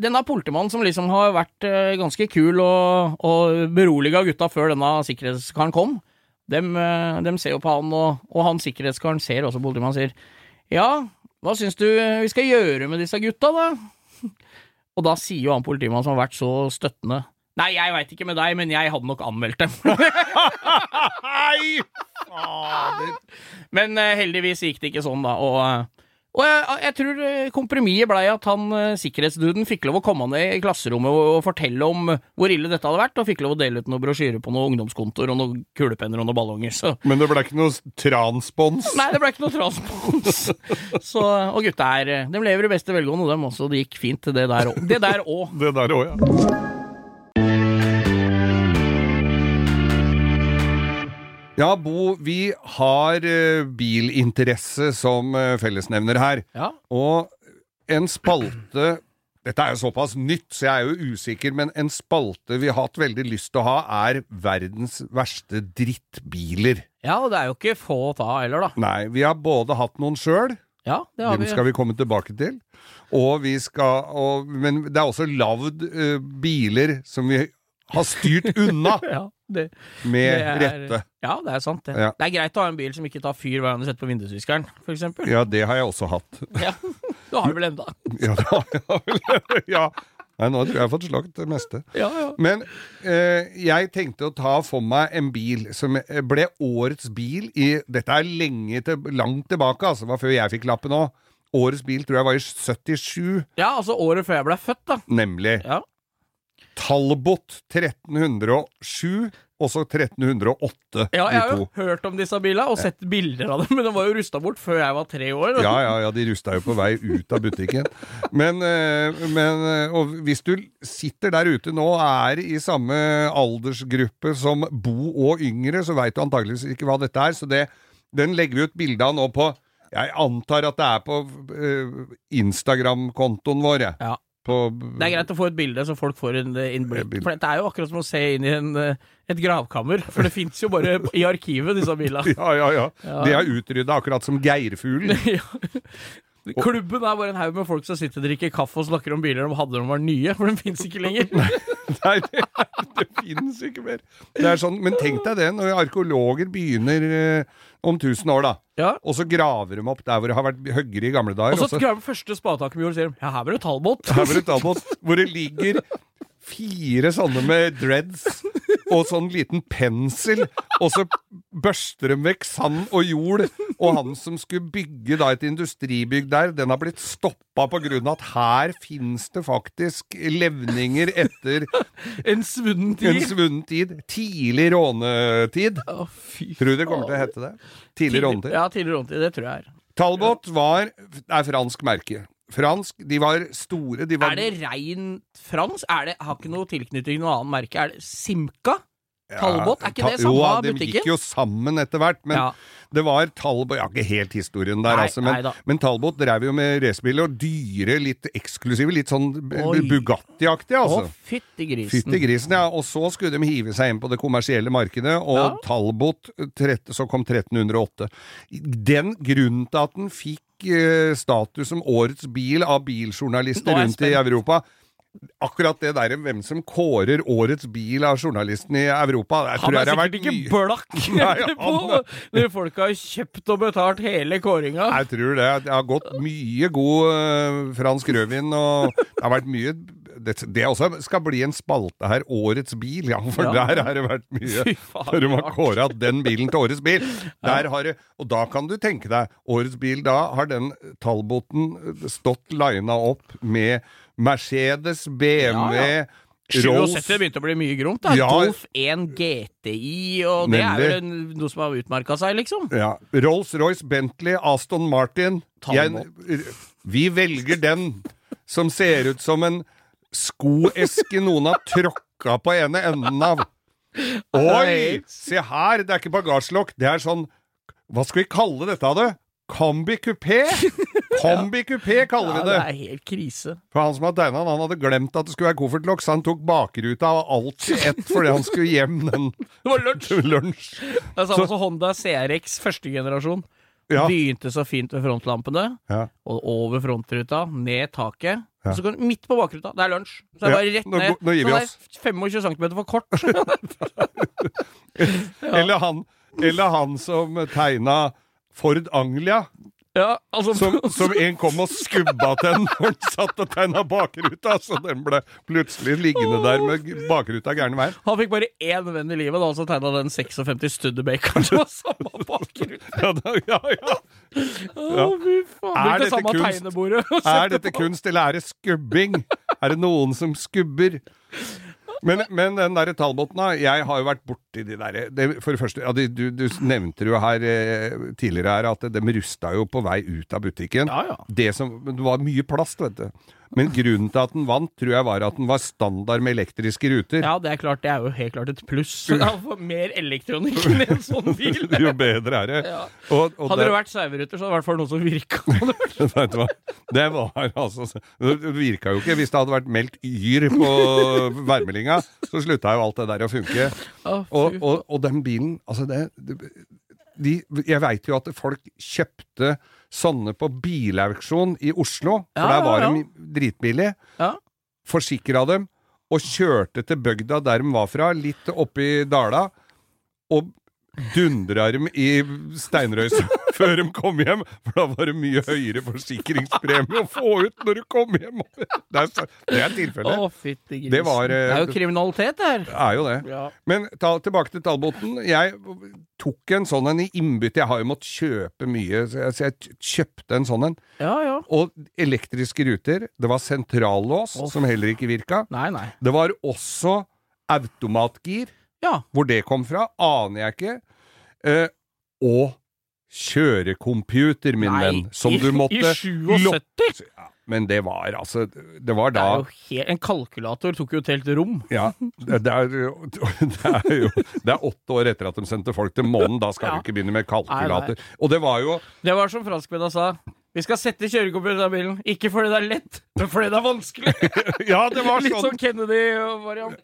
denne politimannen som liksom har vært eh, ganske kul og, og beroliga gutta før denne sikkerhetskaren kom, dem, eh, dem ser jo på han, og, og han sikkerhetskaren ser også politimannen sier ja, hva syns du vi skal gjøre med disse gutta, da? Og da sier jo han politimannen som har vært så støttende Nei, jeg veit ikke med deg, men jeg hadde nok anmeldt dem. Nei! Fader. Men uh, heldigvis gikk det ikke sånn, da. Og, eh, Og jeg, jeg tror eh, kompromisset blei at han uh, sikkerhetsduden fikk lov å komme ned i klasserommet og, og fortelle om hvor ille dette hadde vært, og fikk lov å dele ut noen brosjyrer på noen ungdomskontoer og noen kulepenner og noen ballonger. Så Men det ble ikke noe transpons? Nei, det ble ikke noe transpons. Så, og gutta er eh, De lever i beste velgående, dem også. Det gikk fint, det der òg. Det der òg. Det der òg, ja. Ja, Bo, vi har eh, bilinteresse som eh, fellesnevner her. Ja. Og en spalte Dette er jo såpass nytt, så jeg er jo usikker, men en spalte vi har hatt veldig lyst til å ha, er verdens verste drittbiler. ja, og det er jo ikke få å ta heller, da. Nei, vi har både hatt noen sjøl, Ja, det har dem vi. skal vi komme tilbake til, og vi skal og, Men det er også lagd uh, biler som vi har styrt unna Ja, det, med det er, rette. Ja, det er sant, det. Ja. Det er greit å ha en bil som ikke tar fyr hver gang du setter på vindusviskeren, eksempel. Ja, det har jeg også hatt. Ja. Du har vel enda. Ja, det har jeg vel. ja. Nei, nå tror jeg jeg har fått slakt det meste. Ja, ja. Men eh, jeg tenkte å ta for meg en bil som eh, ble årets bil i Dette er lenge til, langt tilbake, altså. Det var før jeg fikk lappen òg. Årets bil tror jeg var i 77, ja, altså året før jeg ble født, da. nemlig. Ja. Talbot 1307, Også 1308, Ja, jeg har jo hørt om disse bilene og sett bilder av dem, men de var jo rusta bort før jeg var tre år. Ja, ja, ja, de rusta jo på vei ut av butikken. Men, eh, men eh, og hvis du sitter der ute nå og er i samme aldersgruppe som Bo og yngre, så veit du antakeligvis ikke hva dette er. Så det, den legger vi ut bilde av nå på Jeg antar at det er på eh, Instagram-kontoen vår. Ja. På, Det er greit å få et bilde, så folk får en eh, innblikk. For det er jo akkurat som å se inn i en, eh, et gravkammer, for det fins jo bare i arkivet, disse bilene. Ja, ja, ja. Ja. De er utrydda, akkurat som geirfuglen. Ja. Klubben er bare en haug med folk som sitter og drikker kaffe og snakker om biler de hadde da de var nye, for de fins ikke lenger. Nei, det, det finnes ikke mer. Det er sånn, men tenk deg det, når arkeologer begynner eh, om 1000 år, da. Ja. Og så graver de opp der hvor det har vært høggere i gamle dager. Og så graver de graver første spadetaket vi gjorde, og sier ja, her var det Talbot. her var det Talbot, hvor det ligger fire sånne med dreads og sånn liten pensel, og så børster de vekk sand og jord. Og han som skulle bygge da et industribygg der, den har blitt stoppa på grunn av at her fins det faktisk levninger etter En svunnen tid. en svunnen tid. Tidlig rånetid. Å, fy Tror du det kommer til å hete det? Tidlig rånetid. Ja, tidlig rånetid. Det tror jeg er. Talbot var, er fransk merke. Fransk, de var store, de var Er det rein fransk? Er det, har ikke noe tilknytning til noe annet merke? Er det Simca? Talbot? Er ikke det Jo, samme de butikken? gikk jo sammen etter hvert, men Ja. det var Talbot Jeg har ikke helt historien der, Nei, altså, men, nei men Talbot drev jo med racerbiler og dyre, litt eksklusive, litt sånn. Bugatti-aktig, Å, altså. fytti grisen. Fytti grisen, ja. Og så skulle de hive seg inn på det kommersielle markedet, og Ja. Talbot, trett- så kom 1308. Den grunnen til at den fikk eh, status som årets bil av biljournalister er rundt i. Europa Akkurat det der hvem som kårer årets bil av journalisten i Europa, der tror Han er det har vært sikkert ikke blakk etterpå, når folk har kjøpt og betalt hele kåringa. Jeg tror det. Det har gått mye god uh, fransk rødvin, og det har vært mye det, det også skal bli en spalte her. Årets bil, ja. For Ja. der har det vært mye. For de har kåra den bilen til årets bil. Der har det, og da kan du tenke deg, årets bil, da har den Talboten stått lina opp med Mercedes, BMW, Ja, 77 begynte å bli mye gromt. da Ja. Golf 1 GTI, og det er Nemlig. vel noe som har utmerka seg, liksom. Ja. Rolls-Royce, Bentley, Aston Martin. Jeg, vi velger den som ser ut som en skoeske noen har tråkka på ene enden av. Oi! Se her, det er ikke bagasjelokk. Det er sånn Hva skal vi kalle dette, da? Kombi kupé? Kombi kupé kaller vi det Ja, det. er helt krise. For han som har tegna den, han hadde glemt at det skulle være koffertlokk, så han tok bakruta og alt i ett fordi han skulle hjem den Det var lunsj! lunsj. Det er samme som Honda CRX første generasjon. Ja. Begynte så fint ved frontlampene, Ja. og over frontruta, ned taket. Ja. Så går den midt på bakruta. Det er lunsj. Så det er Ja, bare rett ned. Nå, nå gir vi oss. så det er 25 cm for kort. Eller, han, eller han som tegna Ford Anglia. ja, altså Som, som en kom og skubba til den når han satt og tegna bakruta, så den ble plutselig liggende der med bakruta gæren vei. Han fikk bare én venn i livet, da, så tegna den 56 Studebakeren som var samme bakruta. Ja, da, ja, ja. Å, fy faen. Er dette kunst? Er dette kunst, eller er det skubbing? Er det noen som skubber? Men, men den derre Talboten, da. Jeg har jo vært borti de derre For det første, ja, de, du, du nevnte jo her eh, tidligere her at de rusta jo på vei ut av butikken. Ja, ja. Det, som, det var mye plast, vet du. Men grunnen til at den vant, tror jeg var at den var standard med elektriske ruter. Ja, det er klart. Det er jo helt klart et pluss. Ja, for mer elektronikk enn en sånn bil. jo bedre er det. Ja. Og, og Hadde det vært saueruter, så hadde det i hvert fall noe som virka. Vet du hva? Det var altså Det virka jo ikke. Hvis det hadde vært meldt Yr på værmeldinga, så slutta jo alt det der å funke. Og, og, og den bilen Altså, det, det de, Jeg veit jo at folk kjøpte sånne på bilauksjon i Oslo, for Ja, der var ja, de dritbillig. Ja. Forsikra dem, og kjørte til bygda der de var fra, litt oppi dala, og dundra dem i steinrøysa før de kom hjem, for da var det mye høyere forsikringspremie å få ut når du kom hjem. Det er, det er tilfellet. Å, fytti grisen. Det var, eh, det er jo kriminalitet, det her. Det er jo det. Ja. Men ta, tilbake til Talboten. Jeg tok en sånn en i innbytte. Jeg har jo måttet kjøpe mye, så jeg, så jeg kjøpte en sånn en. ja, ja. Og elektriske ruter. Det var sentrallås, Å. som heller ikke virka. Nei, nei. Det var også automatgir. Ja. Hvor det kom fra, aner jeg ikke. Eh, og kjørecomputer, min nei. venn, som I, du måtte I 77? lok- Men det var altså Det var Det da helt, en kalkulator tok jo et helt rom. Ja, det det er, jo- det er jo Det er åtte år etter at de sendte folk til månen. Da skal Ja. du ikke begynne med kalkulator. Nei, Og det var jo Det var som franskmennene sa. Vi skal sette kjørekomputer i bilen. Ikke fordi det er lett, men fordi det er vanskelig. Ja, det var Litt sånn! sånn Kennedy-variant.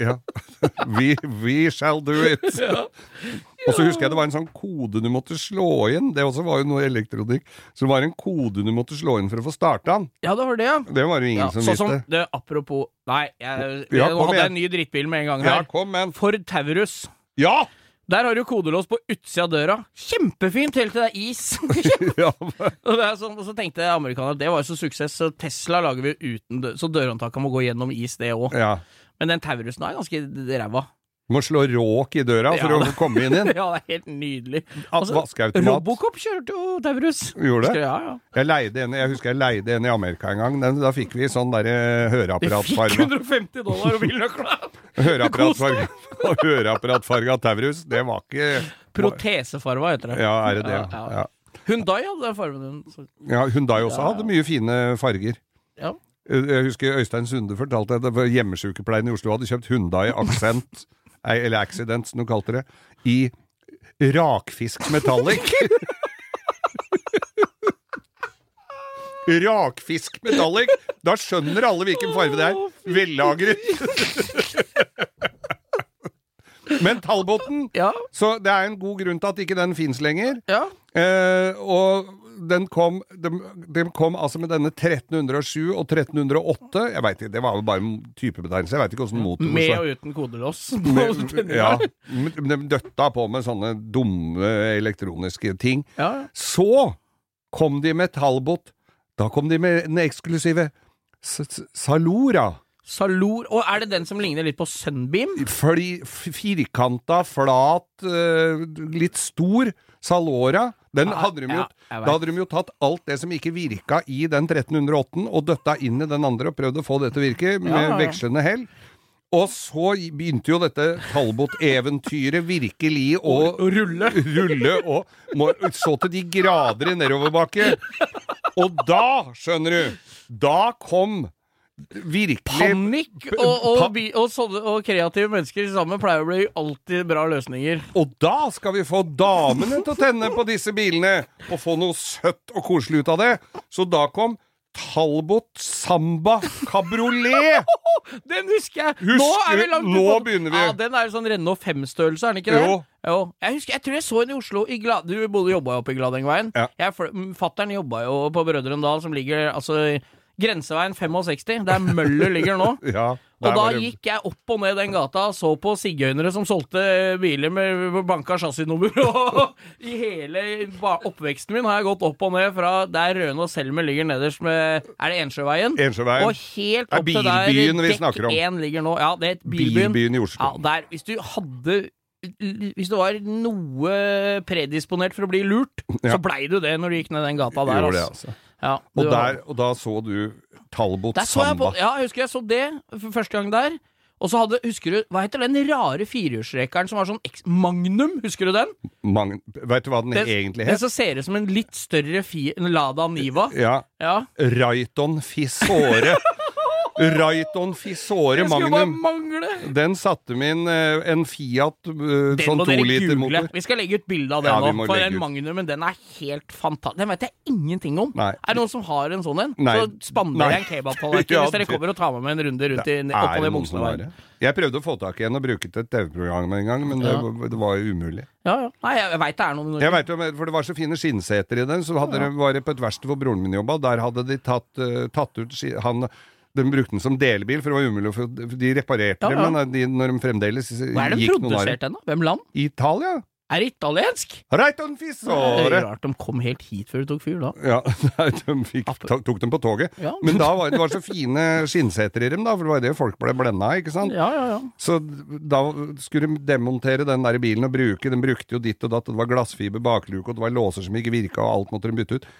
Ja. We, we shall do it. Ja. Og så husker jeg det var en sånn kode du måtte slå inn. Det også var jo noe elektronikk. Så det var en kode du måtte slå inn for å få starta den. ja, det var det, ja. Det var jo ingen ja som sånn som det, Apropos Nei, jeg, Ja, nå kom hadde jeg en ny drittbil med en gang Ja, her. kom men. Ford Taurus. Ja! Der har du kodelås på utsida av døra. Kjempefint helt til det er is. og, det er sånn, og så tenkte amerikanerne det var jo så suksess, så Tesla lager vi uten dør, så dørhåndtaket må gå gjennom is, det òg. ja. Men den Taurusen er ganske ræva. Må slå råk i døra for Ja, å komme inn igjen. ja, det er helt nydelig. Altså, Vaskeautomat. Robocop kjørte jo Taurus. Gjorde det? Ja, ja. Jeg, leide en, jeg husker jeg leide en i Amerika en gang. Den, da fikk vi sånn derre Vi fikk 150 dollar og bilnøkla! Høreapparatfarga høreapparatfarga Taurus. Det var ikke Protesefarga heter det. Ja, er det det? Ja, ja. Hundai hadde den fargen. ja Hundai også hadde mye fine farger. Ja. Jeg husker Øystein Sunde fortalte at det hjemmesykepleien i Oslo hadde kjøpt Hundai Accent, ei- eller Accident som de kalte det, i rakfisk metallic. Rakfisk metallic! Da skjønner alle hvilken farge det er. Vellagret. Men Talboten Ja, Så det er en god grunn til at ikke den fins lenger. ja. Eh, og den kom, de, de kom altså med denne 1307 og 1308. Jeg vet ikke, Det var jo bare en typebetegnelse. Jeg veit ikke åssen motor Med og uten kodelås. med, ja, de døtta på med sånne dumme elektroniske ting. ja. Så kom de med Talbot. Da kom de med den eksklusive Salora. Salor Og er det den som ligner litt på Sunbeam? Fli, f- firkanta, flat, eh, litt stor Salora. Den hadde de jo, ja, da hadde de jo tatt alt det som ikke virka i den 1308 og døtta inn i den andre og prøvd å få det til å virke med Ja, ja, vekslende hell. Og så begynte jo dette Talbot-eventyret virkelig Å rulle. rulle og må, så til de grader i nedoverbakke. Og da, skjønner du, da kom virkelig Panikk og, og, bi- og, sånne, og kreative mennesker sammen pleier å bli alltid bra løsninger. Og da skal vi få damene til å tenne på disse bilene, og få noe søtt og koselig ut av det. Så da kom Talbot Samba Cabriolet. Den husker jeg! Husker nå er vi langt Nå på- begynner vi. Ja, Den er jo sånn Renault 5-størrelse, er den ikke det? Jo. Jo. Jeg husker, jeg tror jeg så en i Oslo i Glad... Du bodde jobba jo oppe i Gladengveien. Ja. Fattern jobba jo på Brødrene Dal, som ligger altså Grenseveien 65, der Møller ligger nå. Ja, Og da det- gikk jeg opp og ned den gata og så på sigøynere som solgte biler med banka chassisnummer. Og i hele oppveksten min har jeg gått opp og ned fra der Røne og Selmer ligger nederst med Er det Ensjøveien? Ensjøveien. Og helt opp til der dekk snakker om. 1 ligger nå. Ja, det er bilbyen. Bilbyen i Ja, Oslo. der, hvis du hadde Hvis du var noe predisponert for å bli lurt, Ja. så blei du det når du gikk ned den gata der. Gjorde det, altså. Ja, Og, der, og da så du Talbot Der så jeg på, Samba. ja, jeg husker jeg så det for første gang der. Og så hadde, husker du, hva heter den rare firehjulstrekeren som var sånn Magnum, husker du den? Mange, vet du hva den Den, egentlig den som ser ut som en litt større fi, en Lada Niva. Ja, Ja. Raiton Fisore. Raiton Fisore Det Magnum. mangle! Den satte min inn en Fiat uh, Den sånn må dere to liter google. motor. Vi skal legge ut bilde av den Ja, nå. For den. Magnumen den er helt fantastisk. Den vet jeg ingenting om. Nei. Er det noen som har en sånn en? Nei. Så spanderer Nei. jeg en kebabtallerken Ja, hvis dere kommer og tar med meg en runde rundt i, Er opp og det ned noen som har Mongstadveien. Jeg prøvde å få tak i en og bruke til et TV-program en gang, men det, Ja. det var jo umulig. Ja, ja. Nei, jeg, veit det er noen. Jeg vet jo, for Det var så fine skinnseter i den. Så hadde det, var det på et verksted hvor broren min jobba. Der hadde de tatt, uh, tatt ut han, De brukte den som delebil, for det var umulig å få De reparerte Ja, ja. den, men de, når de fremdeles Hva er det de gikk noen år produsert den, da? Hvem land? Italia. Er det italiensk? Reiton Det er rart de kom helt hit før de tok fyr, da. Ja, de fikk, tok dem på toget. Ja. Men da var det var så fine skinnseter i dem, da, for det var det folk ble blenda av, ikke sant? Ja, ja, ja. Så da skulle de demontere den der bilen og bruke Den brukte jo ditt og datt, og det var glassfiber bakluke, og det var låser som ikke virka, og alt måtte de bytte ut.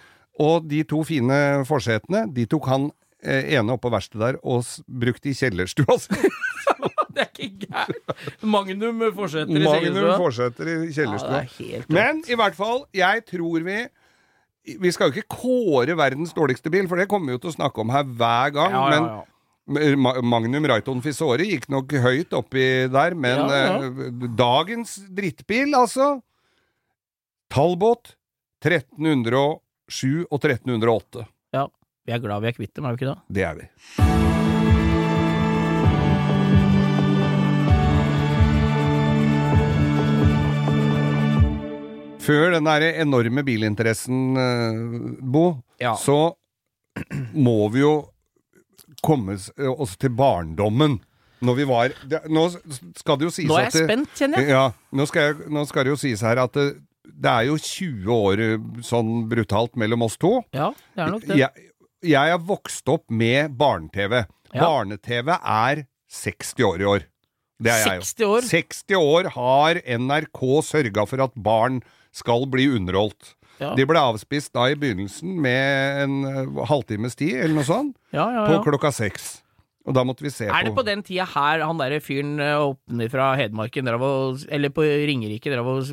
Og de to fine forsetene, de tok han ene oppå verkstedet der og brukte i kjellerstua si. Det er ikke gærent. Magnum fortsetter i Magnum Segerstua. forseter i kjellerstua. Ja, Men i hvert fall, jeg tror vi Vi skal jo ikke kåre verdens dårligste bil, for det kommer vi jo til å snakke om her hver gang. ja, ja, ja. Men Magnum Raiton Fisore gikk nok høyt oppi der, men Ja, ja. eh, dagens drittbil, altså Talbot 1307 og 1308. Vi er glad vi er kvitt dem, er vi ikke det? Det er vi. Før den der enorme bilinteressen, eh, Bo, Ja. så må vi jo komme oss til barndommen. Når vi var det, Nå skal det jo sies Nå er jeg det- spent, kjenner jeg. Ja, nå skal, jeg, nå skal det jo sies her at det, det er jo 20 år eh, sånn brutalt mellom oss to. Ja, det er nok det. Jeg, jeg har vokst opp med barne-TV. Ja. Barne-TV er 60 år i år. Det er jeg jo. 60 år. 60 år har NRK sørga for at barn skal bli underholdt. Ja. De ble avspist da i begynnelsen med en eh, halvtimes tid, eller noe sånt, Ja, på klokka seks. Og da måtte vi se på Er det på den tida her han derre fyren åpner fra Hedmarken og Eller på Ringerike drev og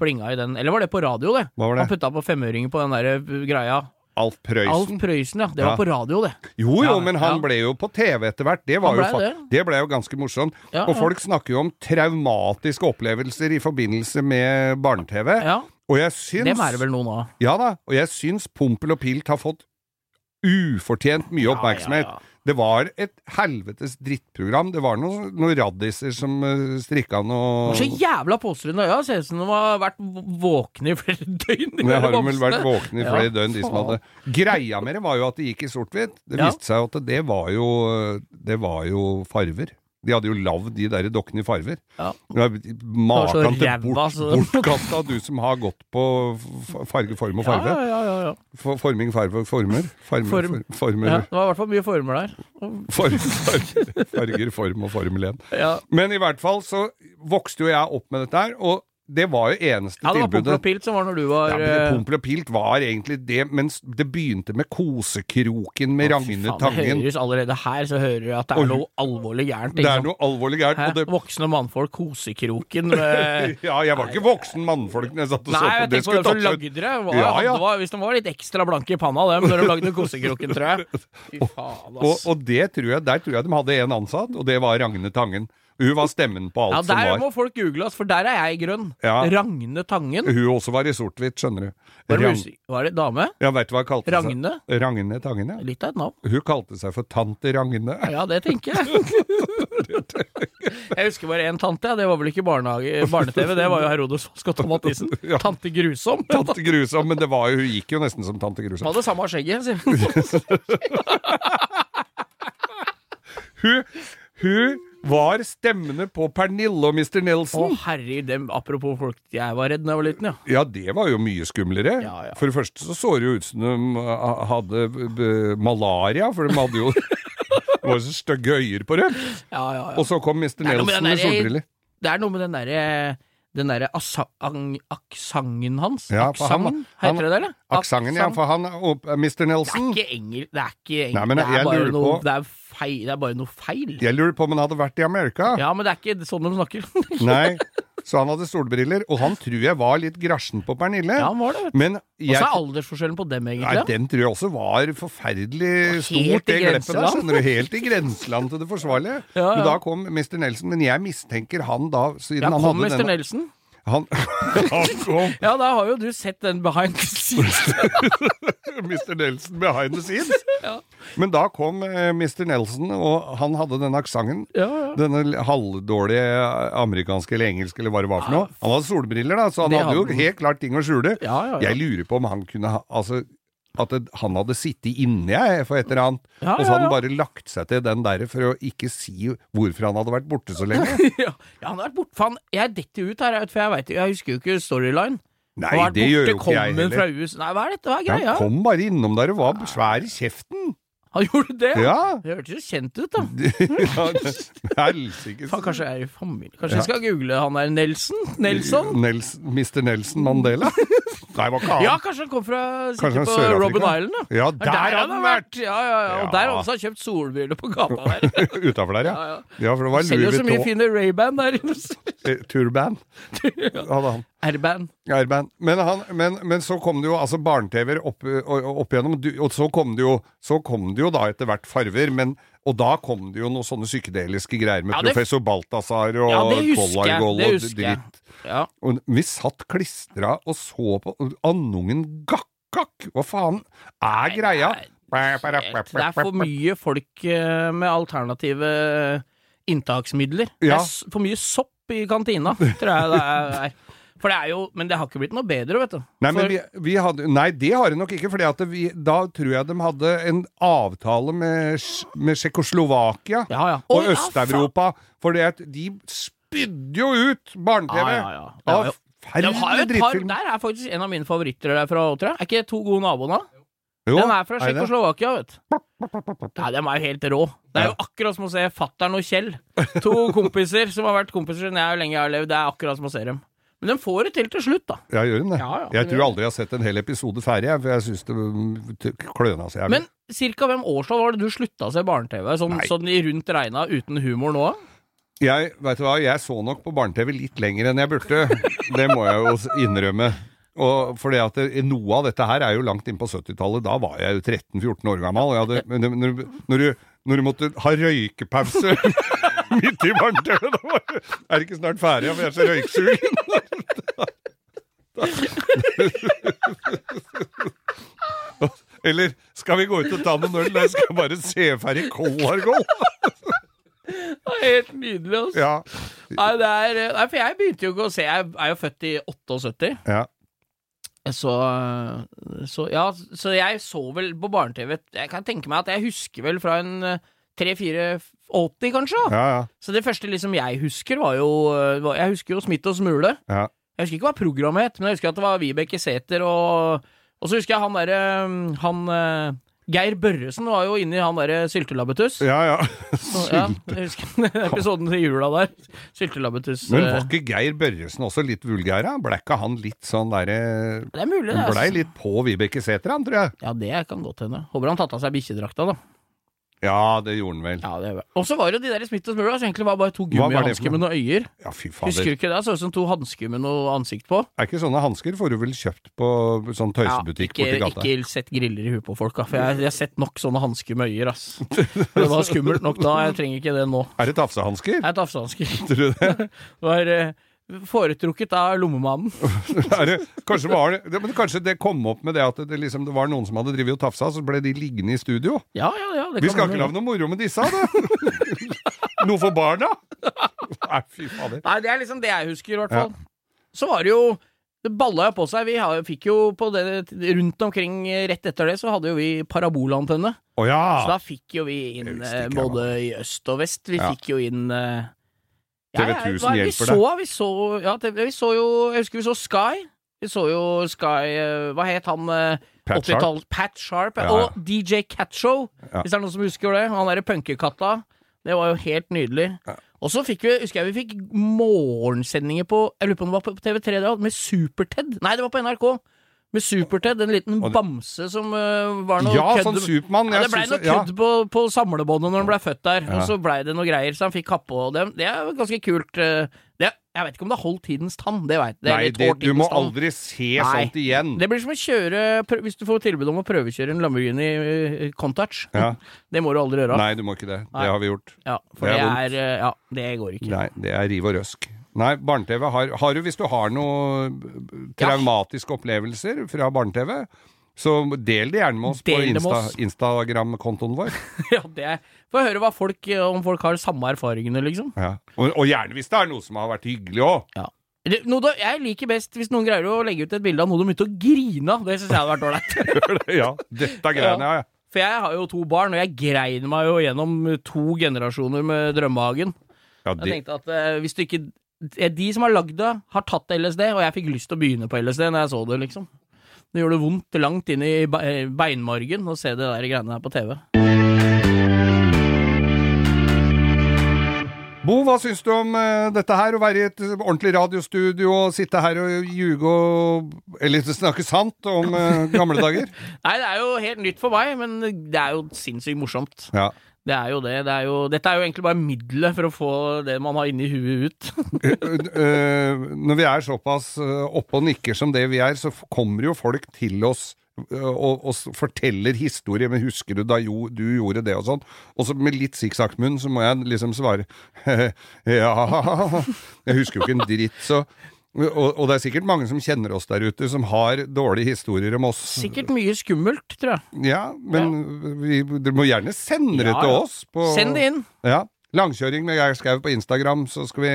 plinga i den Eller var det på radio, det? Det? Han putta på femøringer på den derre uh, greia. Alf Prøysen. Alf Prøysen, ja. Det Ja. var på radio, det. Jo, jo, Ja, men han ja. ble jo på TV etter hvert. Det, ble jo, det. det ble jo ganske morsomt. Ja, og ja. folk snakker jo om traumatiske opplevelser i forbindelse med barne-TV. Ja, Og jeg syns Dem er det vel noen av. Ja da, og jeg syns Pompel og Pilt har fått ufortjent mye oppmerksomhet. Ja, ja, ja. Det var et helvetes drittprogram. Det var noen, noen raddiser som uh, strikka noe Så jævla påstrøende øya. Ser ut som de har vært våkne i flere døgn. de har de vel vært våkne i Ja, flere døgn, de som hadde Greia med det var jo at det gikk i sort-hvitt. Det Ja. viste seg at det var jo Det var jo farver. De hadde jo lagd de der dokkene i farver. Ja. Makan til bort, bortkasta, du som har gått på farge, form og farve. farge. ja, ja, ja, ja. For- Forming, farve og former. Farmer, Form. for, former, ja. Det var i hvert fall mye former der. form, farger, farger, form og Formel 1. Ja, Men i hvert fall så vokste jo jeg opp med dette her, og det var jo eneste tilbudet. ja det var Pompel og Pilt som var når du var Ja, eh, Pompel og Pilt var egentlig det, mens det begynte med Kosekroken med Å, Ragne faen, Tangen. høres allerede her, så hører du at det Og- er noe alvorlig gærent. Det er noe alvorlig gærent. Og det, Voksne mannfolk, kosekroken med ja, jeg var ikke voksen mannfolk når jeg satt og Nei, så på. jeg Det skulle tatt seg lagde det. Var, Ja, ja. var, hvis de var litt ekstra blanke i panna, dem, når de lagde kosekroken, tror jeg. Fy faen, Og, og, og det tror jeg, der tror jeg de hadde en ansatt, og det var Ragne Tangen. Hun var stemmen på Ja, alt som der må folk google, oss, for der er jeg grønn. Ja. Ragne Tangen. Hun også var i sort-hvitt, skjønner du. Var det, Rang, var det dame? ja, vet du hva hun kalte Ragne? seg? Ragne Tangen, ja. Litt av et navn. Hun kalte seg for Tante Ragne. Ja, det tenker jeg. Jeg husker bare én tante, ja. det var vel ikke barne-TV, det var jo Herodes Scott og Mathisen. Ja. Tante Grusom. Tante Grusom, men det var jo, hun gikk jo nesten som Tante Grusom. Hun hadde samme skjegget. sier Hun, hun var stemmene på Pernille og Mr. Å Nelson. herre, dem, apropos folk jeg var redd da jeg var liten, ja. Ja, det var jo mye skumlere. Ja, ja. For det første så så det jo ut som de uh, hadde b- malaria, for de hadde jo Det var jo så stygge øyer på dem. Ja, ja, ja. Og så kom Mr. Er med Nelson med solbriller. Det er noe med den derre den derre aksenten hans. Ja, aksenten, han- heter det det. Aksenten, ja, for han og Mr. Det er Nelson ikke engel... Det er ikke engel... Nei, men det, er bare noe, på- det, er feil, det er bare noe feil. Jeg lurer på om han hadde vært i Amerika. Ja, men det er ikke sånn de snakker. Nei, så han hadde solbriller, og han tror jeg var litt grasjen på Pernille. ja, han var det, vet du. Og så er aldersforskjellen på dem, egentlig. nei, den tror jeg også var forferdelig stort, det gleppet der. Skjønner du, helt i grenseland til det forsvarlige. Ja, ja. Men da kom Mr. Nelson, men jeg mistenker han da, siden Ja, han kom hadde Mr. denne Nelson. Han, han kom Ja, da har jo du sett den behind the scenes. Mr. Nelson behind the scenes. Ja. Men da kom eh, Mr. Nelson, og han hadde denne aksenten. Ja, ja. Denne halvdårlige amerikanske eller engelske eller hva det var for noe. Han hadde solbriller, da, så han hadde, hadde jo helt klart ting å skjule. Jeg lurer på om han kunne ha Altså, at det, han hadde sittet inne jeg, for et eller annet, Ja, og så hadde han bare lagt seg til den der for å ikke si hvorfor han hadde vært borte så lenge. ja, han har vært borte. Faen, jeg detter ut her, for jeg, vet, jeg husker jo ikke storyline. Nei, det borte, gjør jo ikke jeg heller. Nei, hva er dette? Hva er greia? Han kom bare innom der og var svær i kjeften. Han gjorde det? Ja. Det hørtes jo kjent ut, da. Helsike. Kanskje jeg er i familie Kanskje Ja. jeg skal google han der Nelson? Nelson? Nels, Mr. Nelson Mandela? Nei, det var ikke han. Ja, kanskje han kom fra sikkert på? Robben Island, ja. Ja, der, der er hadde han vært! Ja, ja, ja. Og der har han kjøpt solbriller på gata der. Utafor der, ja. Ja, for det var Selger så mye fine Ray-Ban der. Eh, Turban hadde han. R-band. Men, men, men så kom det jo altså barne-TV opp, opp igjennom, og så kom det jo, så kom det jo da etter hvert farver, men, og da kom det jo noen sånne psykedeliske greier med Ja, det- professor Balthazar og Ja, Det og dritt. Ja. Og vi satt klistra og så på andungen gakk-gakk! Hva faen er greia? Det er for mye folk eh, med alternative inntaksmidler. Det er for mye sopp i kantina, tror jeg det er. For det er jo Men det har ikke blitt noe bedre, vet du. Nei, men For- vi, vi hadde, nei, det har det nok ikke. Fordi at vi, da tror jeg de hadde en avtale med, med Tsjekkoslovakia Ja, ja. og Å, Øst-Europa. fordi for de spydde jo ut barne-TV Ja, ja, ja. Forferdelig drittfilmer. der er faktisk en av mine favoritter derfra, tror jeg. Er ikke det To gode naboer Jo, Den er fra? Tsjekkoslovakia, vet du. Nei, dem er jo helt rå. Det er jo akkurat som å se fatter'n og Kjell. To kompiser som har vært kompiser siden jeg lenge har levd. Det er akkurat som å se dem. Men de får det til til slutt, da. Ja, gjør de det? Ja, ja, jeg tror aldri jeg har sett en hel episode ferdig, jeg, for jeg syns det mm, kløna seg. jævlig. Men cirka hvem årstall var det du slutta å se barne-TV? Sånn, sånn i rundt regna uten humor nå? Jeg, vet du hva, jeg så nok på barne-TV litt lenger enn jeg burde. Det må jeg jo innrømme. Og fordi at det, Noe av dette her er jo langt inn på 70-tallet. Da var jeg jo 13-14 år gammel. Og jeg hadde, når, du- når, du, når du måtte ha røykepause midt i det- Er det ikke snart ferdig, for jeg er så røyksugen? Eller skal vi gå ut og ta noen øl? Jeg skal bare se ferdig Collargold. Det er helt nydelig, altså. Ja. Nei, det er, nei, for jeg begynte jo ikke å se Jeg er jo født i 78. ja. Så, så ja, så jeg så vel på barne-TV Jeg kan tenke meg at jeg husker vel fra en eh, 3-4-80, kanskje. da. Ja, ja. Så det første liksom jeg husker, var jo eh, Jeg husker jo Smith og Smule. ja. Jeg husker ikke hva programmet het, men jeg husker at det var Vibeke Sæther og Og så husker jeg han derre Han eh, Geir Børresen var jo inni han derre syltelabbetuss. Ja, ja. Så, ja, jeg husker episoden til jula der. Syltelabbetuss. Men eh, var ikke Geir Børresen også litt vulgær? da? Ble ikke han litt sånn derre Det er mulig, det. Blei Altså. litt på Vibeke Sæther, han, tror jeg. Ja, det kan godt hende. Håper han tatt av seg bikkjedrakta, da. Ja, det gjorde han vel. Ja, det Og så var det de der i Smith og Smule, som egentlig var bare to var det for gummihansker noe? med noen øyer. Ja, fy Husker fader. du ikke det? Så ut som to hansker med noe ansikt på. Er ikke sånne hansker får du vel kjøpt på sånn tøysebutikk ikke, borti gata? ikke sett griller i huet på folk, da. For jeg, jeg har sett nok sånne hansker med øyer, ass. Det var skummelt nok da. Jeg trenger ikke det nå. Er det tafsehansker? Det er tafsehansker. Tror du det? Det var eh, foretrukket av lommemannen. Det kanskje, var det, det- men kanskje det kom opp med det at det, liksom, det var noen som hadde drevet og tafsa, så ble de liggende i studio? Ja, ja, ja. Vi skal ikke lage noe moro med disse, da! Noe for barna? Nei, fy fader. Nei, det er liksom det jeg husker, i hvert fall. Så var det jo Det balla jo på seg. Vi har, fikk jo på det Rundt omkring rett etter det, så hadde jo vi parabolantenne. Oh, ja! Så da fikk jo vi inn eh, ikke både i øst og vest. Vi Ja. fikk jo inn eh, TV 1000 hva er det hjelper deg. vi så, ja, vi så jo Jeg husker vi så Sky. Vi så jo Sky eh, Hva het han? eh, Pat Sharp. Pat Sharp. Ja, ja. Og DJ Catshow, Ja. hvis det er noen som husker det. Han derre punkekatta. Det var jo helt nydelig. Og så fikk vi, husker jeg vi fikk morgensendinger på Jeg lurer på om det var på TV3 med Super-Ted. Nei, det var på NRK. Med Super-Ted, en liten det- bamse som uh, var noe Ja, kødd sånn Superman, ja, det blei noe noe ja. på, på samlebåndet når han blei født der, Ja. og så blei det noe greier, så han fikk kappe og det. Det er ganske kult. eh, Det, jeg vet ikke om det har holdt tidens tann, det veit jeg. Nei, du må aldri se Nei. sånt igjen. Det blir som å kjøre Hvis du får tilbud om å prøvekjøre en Lamborghini eh, Countach. Ja. Det må du aldri gjøre. Nei, du må ikke det. Nei. Det har vi gjort. Ja, for Det det er er, vondt. eh, Ja, det går ikke. Nei, det er riv og røsk. Nei, barne-TV har, har du Hvis du har noen traumatiske opplevelser fra barne-TV, så del det gjerne med oss på Del på Insta. Instagram-kontoen vår. ja, det Få høre hva folk, eh, om folk har samme erfaringene, liksom. Ja. Og, og gjerne hvis det er noe som har vært hyggelig òg. Ja. Det, noe da, jeg liker best hvis noen greier å legge ut et bilde av noe de begynte å grine av. Det syns jeg hadde vært ålreit. ja, dette greiene, ja. For jeg har jo to barn, og jeg grein meg jo gjennom to generasjoner med Drømmehagen. ja Jeg tenkte at eh, hvis du ikke De som har lagd det, har tatt LSD, og jeg fikk lyst til å begynne på LSD når jeg så det, liksom. Det gjorde vondt langt inn i eh, beinmargen å se det der greiene her på TV. Bo, hva syns du om eh, dette her? Å være i et ordentlig radiostudio og sitte her og ljuge og Eller snakke sant om eh, gamle dager? Nei, det er jo helt nytt for meg, men det er jo sinnssykt morsomt. Ja. Det er jo det. det er jo, dette er jo egentlig bare middelet for å få det man har inni huet ut. Eh, når vi er såpass eh, oppe og nikker som det vi er, så kommer jo folk til oss eh, og, og forteller historier. Men husker du da jo, du gjorde det og sånn? Og så med litt sikksakk-munn så må jeg liksom svare ja Jeg husker jo ikke en dritt, så og, og det er sikkert mange som kjenner oss der ute, som har dårlige historier om oss. Sikkert mye skummelt, tror jeg. Ja, men vi, dere må gjerne sende det Ja, til oss. På, Send det inn. Ja. Langkjøring med Geir Skau på Instagram, så skal vi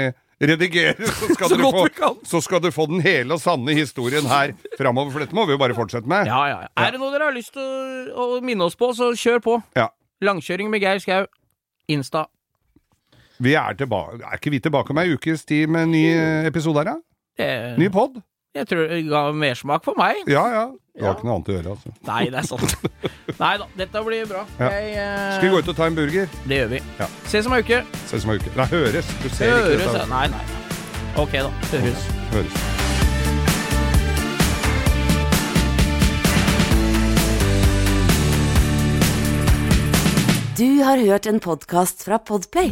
redigere, så skal, Så få, så skal du få den hele og sanne historien her framover, for dette må vi jo bare fortsette med. Ja, ja, ja. Er det noe dere har lyst til å, å minne oss på, så kjør på. Ja. Langkjøring med Geir Skau. Insta. Vi er tilbake Er ikke vi tilbake om ei ukes tid med en ny episode her, da? Det, Ny pod? jeg tror det ga mersmak for meg. Ja ja. Var Ja. ikke noe annet å gjøre, altså. Nei, det er sant. Nei da, dette blir bra. Ja. Jeg, eh, Skal vi gå ut og ta en burger? Det gjør vi. Ja. Ses om ei uke. Ses om ei uke. Nei, høres. Du ser Høres. ikke dette. Nei, nei. Ok, da. Høres. Høres. Du har hørt en podkast fra Podplay.